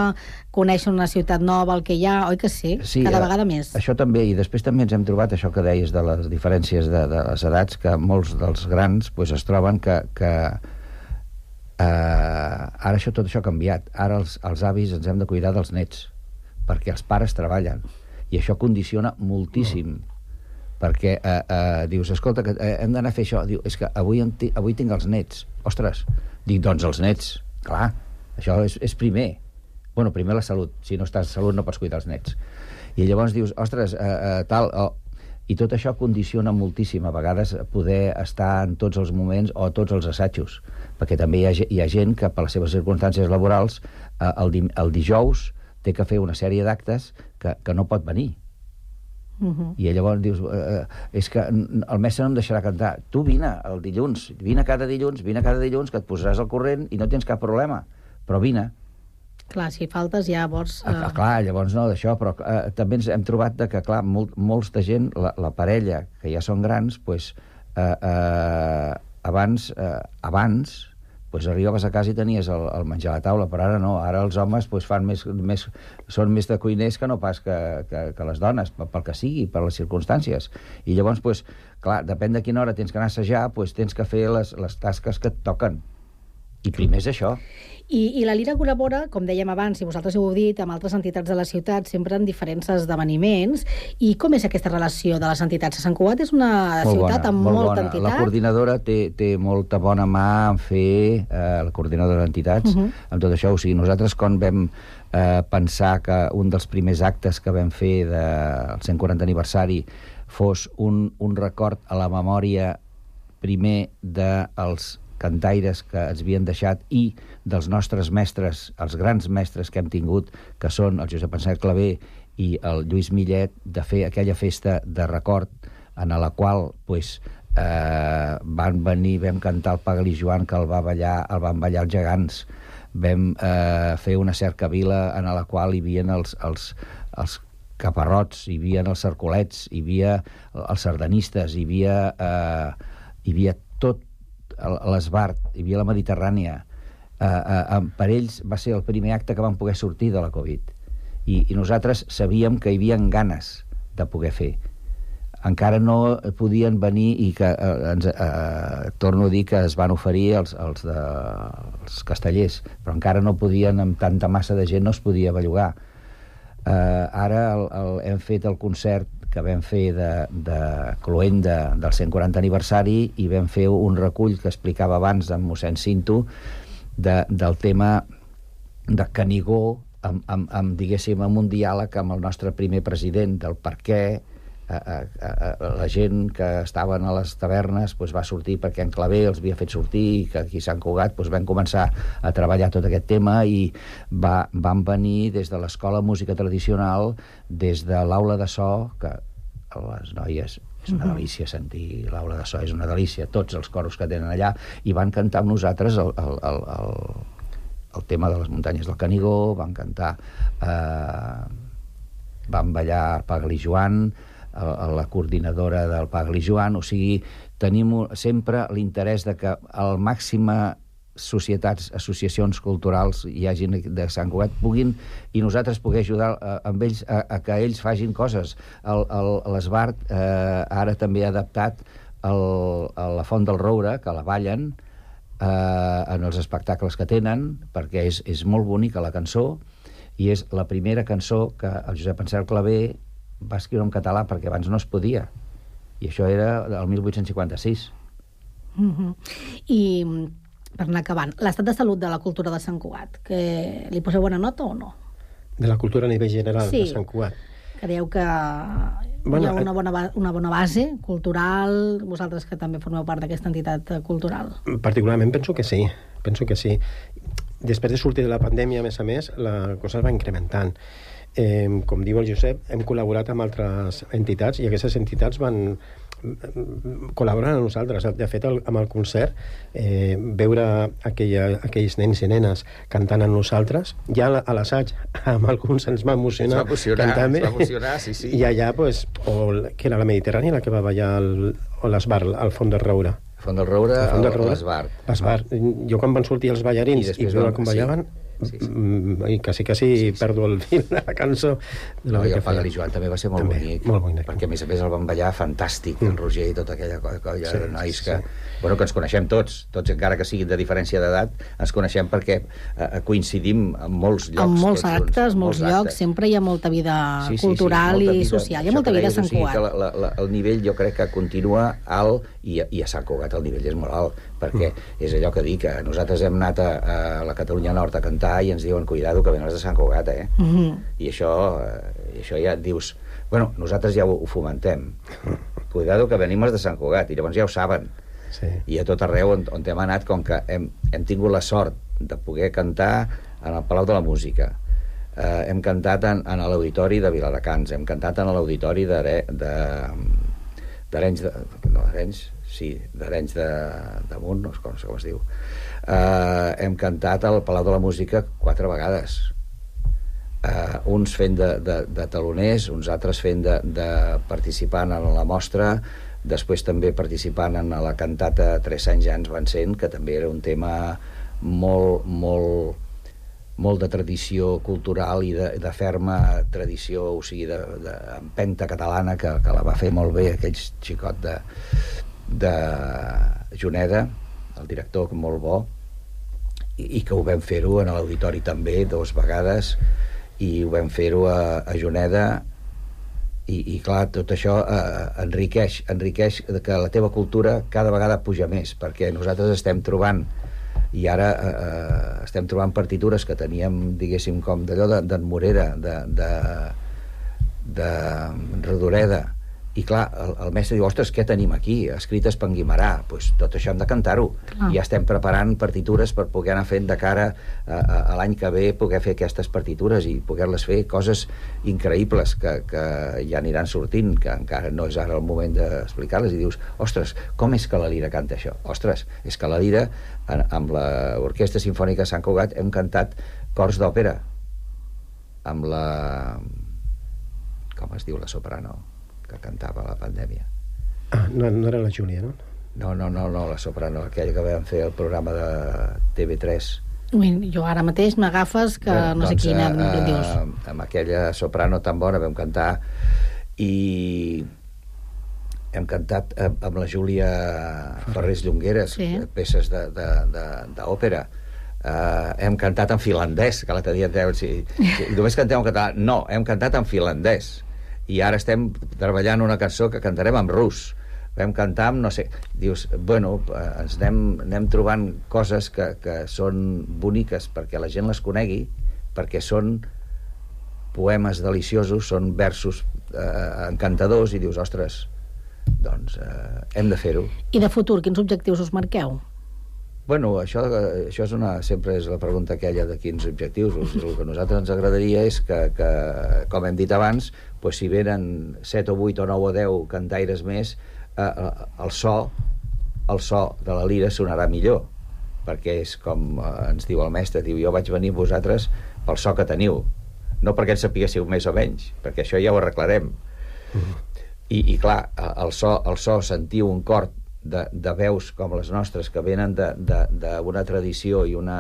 S1: conèixer una ciutat nova, el que hi ha, oi que sí? Cada
S13: eh,
S1: vegada més.
S13: Això també, i després també ens hem trobat això que deies de les diferències de, de les edats, que molts dels grans pues, es troben que, que eh, ara això tot això ha canviat. Ara els, els avis ens hem de cuidar dels nets, perquè els pares treballen, i això condiciona moltíssim. Perquè eh, eh, dius, escolta, que eh, hem d'anar a fer això. Diu, és que avui, avui tinc els nets. Ostres, dic, doncs els nets, clar, això és, és primer. Bueno, primer la salut. Si no estàs salut no pots cuidar els nets. I llavors dius, ostres, eh, eh, tal... Oh, I tot això condiciona moltíssim, a vegades, poder estar en tots els moments o tots els assajos, perquè també hi ha, hi ha gent que, per les seves circumstàncies laborals, eh, el, di el dijous té que fer una sèrie d'actes que, que no pot venir.
S1: Uh -huh.
S13: I llavors dius, eh, és que el mestre no em deixarà cantar. Tu vine el dilluns, vine cada dilluns, vine cada dilluns, que et posaràs al corrent i no tens cap problema. Però vine.
S1: Clar, si faltes ja llavors...
S13: Ah, clar, clar, llavors no d'això, però eh, també ens hem trobat de que, clar, molt, molts de gent, la, la parella, que ja són grans, pues, eh, eh, abans, eh, abans pues arribaves a casa i tenies el, el menjar a la taula, però ara no, ara els homes pues, fan més, més, són més de cuiners que no pas que, que, que les dones, pel, que sigui, per les circumstàncies. I llavors, pues, clar, depèn de quina hora tens que anar a assajar, pues, tens que fer les, les tasques que et toquen. I primer és això.
S1: I, I la Lira col·labora, com dèiem abans, i vosaltres heu dit, amb altres entitats de la ciutat, sempre en diferents esdeveniments. I com és aquesta relació de les entitats? Sant Cugat és una ciutat amb
S13: molt
S1: molta
S13: bona.
S1: entitat.
S13: La coordinadora té, té molta bona mà en fer, eh, la coordinadora d'entitats,
S1: Mhm.
S13: amb tot això. O sigui, nosaltres quan vam eh, pensar que un dels primers actes que vam fer del 140 aniversari fos un, un record a la memòria primer dels cantaires que ens havien deixat i dels nostres mestres, els grans mestres que hem tingut, que són el Josep Ansat Clavé i el Lluís Millet, de fer aquella festa de record en la qual pues, eh, van venir, vam cantar el Pagali Joan, que el va ballar, el van ballar els gegants, vam eh, fer una cercavila en la qual hi havia els, els, els caparrots, hi havia els cercolets, hi havia els sardanistes, hi havia, eh, hi havia l'esbart, hi havia la Mediterrània. Eh, eh, per ells va ser el primer acte que van poder sortir de la Covid. I, i nosaltres sabíem que hi havia ganes de poder fer encara no podien venir i que eh, ens, eh, torno a dir que es van oferir els, els, de, els castellers, però encara no podien, amb tanta massa de gent no es podia bellugar. Eh, ara el, el, hem fet el concert que vam fer de, de Cloenda del 140 aniversari i vam fer un recull que explicava abans amb mossèn Cinto de, del tema de Canigó amb, amb, amb, diguéssim, amb un diàleg amb el nostre primer president del per què a, a, a, la gent que estaven a les tavernes doncs, va sortir perquè en Clavé els havia fet sortir i que aquí Sant Cugat doncs, vam començar a treballar tot aquest tema i va, van venir des de l'Escola Música Tradicional, des de l'aula de so, que les noies és una delícia sentir l'aula de so, és una delícia, tots els coros que tenen allà, i van cantar amb nosaltres el, el, el, el, el tema de les muntanyes del Canigó, van cantar... Eh, van ballar Pagli Joan, a la coordinadora del Pagli Joan, o sigui, tenim sempre l'interès de que el màxima societats, associacions culturals hi hagin de Sant Cugat puguin i nosaltres poder ajudar a, amb ells a, a que ells fagin coses. L'Esbart eh, ara també ha adaptat el, a la Font del Roure, que la ballen, eh, en els espectacles que tenen, perquè és, és molt bonica la cançó, i és la primera cançó que el Josep Ansel Clavé va escriure en català perquè abans no es podia. I això era el 1856.
S1: Mm -hmm. I per anar acabant, l'estat de salut de la cultura de Sant Cugat, que li poseu bona nota o no?
S12: De la cultura a nivell general
S1: Sí.
S12: de Sant Cugat.
S1: Creieu que
S12: Bueno,
S1: hi ha
S12: eh,
S1: una bona, ba- una bona base cultural, vosaltres que també formeu part d'aquesta entitat eh, cultural?
S12: Particularment penso que sí, penso que sí. Després de sortir de la pandèmia, a més a més, la cosa es va incrementant. Eh, com diu el Josep, hem col·laborat amb altres entitats i aquestes entitats van col·laboren amb nosaltres. De fet, el, amb el concert, eh, veure aquella, aquells nens i nenes cantant amb nosaltres, ja a la- a l'assaig amb alguns ens va emocionar,
S13: Ens va emocionar,
S12: cantant
S13: ens va emocionar, sí, sí.
S12: I allà, pues, o, que era la Mediterrània la que va ballar el, o l'Esbar, al Font del Roure.
S13: Font del Roure,
S12: Font del Roure.
S13: l'Esbart.
S12: L'Esbar. Jo quan van sortir els
S13: I
S12: ballarins i,
S13: després
S12: veure com ballaven,
S13: Sí, sí.
S12: mm, i quasi, quasi sí, sí. perdo el fil de la cançó. De
S13: No,
S12: lo
S13: i el
S12: feien.
S13: Joan també va ser molt
S12: També,
S13: bonic,
S12: molt bonic.
S13: perquè a més a més el van ballar fantàstic, el Roger i tota aquella co- colla
S12: Sí,
S13: de nois
S12: sí,
S13: que, bueno, que ens coneixem tots, tots encara que siguin de diferència d'edat, ens coneixem perquè eh, coincidim en molts llocs.
S1: en molts
S13: tots junts,
S1: actes,
S13: en
S1: molts llocs,
S13: actes.
S1: sempre hi ha molta vida
S13: Sí, sí, sí,
S1: cultural
S13: molta
S1: i
S13: vida.
S1: social. Hi ha molta vida a Sant
S13: o sigui,
S1: Cugat.
S13: que la, la, la, el nivell jo crec que continua alt i, i a Sant Cugat el nivell és molt alt, perquè
S12: Mm.
S13: és allò que dic, que nosaltres hem anat a, a la Catalunya Nord a cantar i ens diuen, cuidado, que venen de Sant Cugat, eh?
S1: Mhm.
S13: I això, eh, i això ja et dius... Bueno, nosaltres ja ho, ho fomentem. Cuidado que venim de Sant Cugat, i llavors ja ho saben.
S12: Sí.
S13: I a tot arreu on, on hem anat, com que hem, hem tingut la sort de poder cantar en el Palau de la Música, eh, hem cantat en, en l'auditori de Viladecans, hem cantat en l'auditori d'Are- de d'Arenys de, no, d'Arenys, sí, d'Arenys de, damunt, no sé com, com es diu. Eh, hem cantat al Palau de la Música quatre vegades. Eh, uns fent de, de, de taloners, uns altres fent de, de participant en la mostra, després també participant en la cantata Tres anys ja ens van sent, que també era un tema molt, molt, molt de tradició cultural i de, de ferma tradició, o sigui, de, de empenta catalana, que, que la va fer molt bé aquell xicot de, de Juneda, el director molt bo, i, i que ho vam fer-ho en l'auditori també dues vegades i ho vam fer-ho a, a Juneda i, i clar, tot això eh, enriqueix, enriqueix que la teva cultura cada vegada puja més, perquè nosaltres estem trobant i ara eh, eh, estem trobant partitures que teníem, diguéssim, com d'allò de- d'en Morera, de, de, de Redoreda, i clar, el, el mestre diu, ostres, què tenim aquí? Escrites per Guimarà. Pues tot això hem de cantar-ho.
S1: Clar.
S13: I ja estem preparant partitures per poder anar fent de cara a, a, a l'any que ve poder fer aquestes partitures i poder-les fer coses increïbles que, que ja aniran sortint, que encara no és ara el moment d'explicar-les, i dius, ostres, com és que la Lira canta això? Ostres, és que la Lira, en, amb l'Orquestra Simfònica de Sant Cugat, hem cantat cors d'òpera amb la... com es diu la soprano que cantava la pandèmia?
S12: Ah, no, no era la Júlia, no?
S13: No, no, no, no, la soprano, aquella que vam fer el programa de TV3.
S1: Ui, jo ara mateix m'agafes que no sé quina
S13: eh,
S1: em dius.
S13: eh, amb aquella soprano tan bona vam cantar i hem cantat eh, amb la Júlia Ferrés Llongueres
S1: Sí.
S13: eh, peces de- de- de- d'òpera Uh, hem cantat en finlandès que l'altre dia em deuen, si, si, només cantem en català no, hem cantat en finlandès I ara estem treballant una cançó que cantarem en rus. Vam cantar amb no sé... Dius, bueno, eh, ens anem, anem trobant coses que, que són boniques perquè la gent les conegui, perquè són poemes deliciosos, són versos eh, encantadors i dius, ostres, doncs eh, hem de fer-ho.
S1: I de futur, quins objectius us marqueu?
S13: Bueno, això, això és una, sempre és la pregunta aquella de quins objectius. El, el que a nosaltres ens agradaria és que, que com hem dit abans, pues, si venen 7 o 8 o 9 o 10 cantaires més, eh, eh, el so el so de la lira sonarà millor perquè és com eh, ens diu el mestre diu, jo vaig venir amb vosaltres pel so que teniu no perquè ens sapiguéssiu més o menys perquè això ja ho arreglarem i, i clar, el so, el so sentiu un cor de, de veus com les nostres que venen d'una tradició i una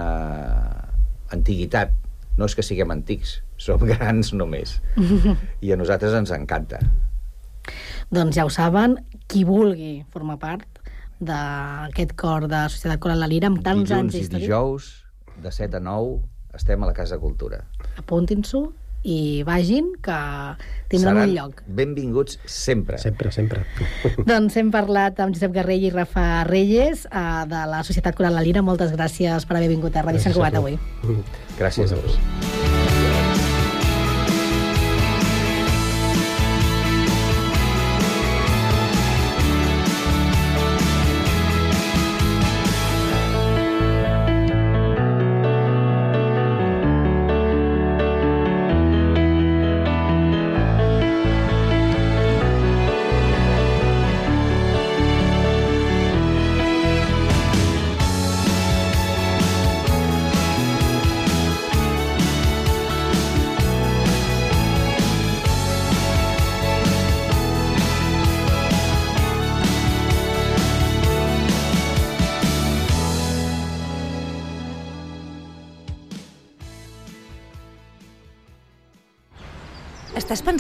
S13: antiguitat. No és que siguem antics, som grans només. I a nosaltres ens encanta.
S1: Doncs ja ho saben, qui vulgui formar part d'aquest cor de Societat Coral La Lira amb tants anys
S13: dilluns i
S1: d'història,
S13: dijous de 7 a 9 estem a la Casa Cultura.
S1: Apuntin-s'ho i vagin, que tindran un lloc.
S13: benvinguts sempre.
S12: Sempre, sempre.
S1: Doncs hem parlat amb Josep Garrell i Rafa Reyes eh, de la Societat Coral La Lira. Moltes gràcies per haver vingut a Ràdio Sant Cugat avui.
S13: Gràcies a vos.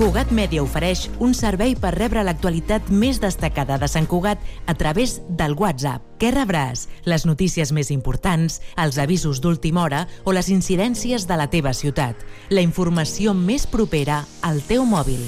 S8: Cugat Mèdia ofereix un servei per rebre l'actualitat més destacada de Sant Cugat a través del WhatsApp. Què rebràs? Les notícies més importants, els avisos d'última hora o les incidències de la teva ciutat. La informació més propera al teu mòbil.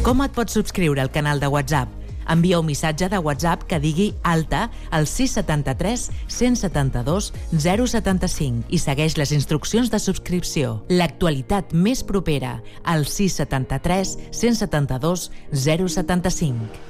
S8: Com et pots subscriure al canal de WhatsApp? Envia un missatge de WhatsApp que digui alta al 673 172 075 i segueix les instruccions de subscripció. L'actualitat més propera al 673 172 075.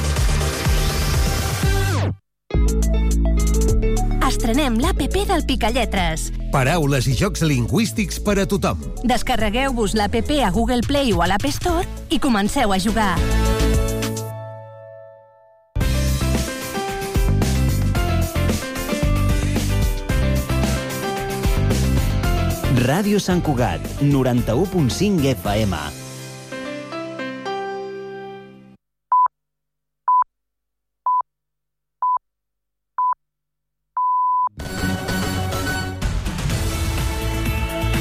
S7: Estrenem l'APP del Picalletres.
S14: Paraules i jocs lingüístics per a tothom.
S7: Descarregueu-vos l'APP a Google Play o a l'App Store i comenceu a jugar.
S3: Ràdio Sant Cugat, 91.5 FM.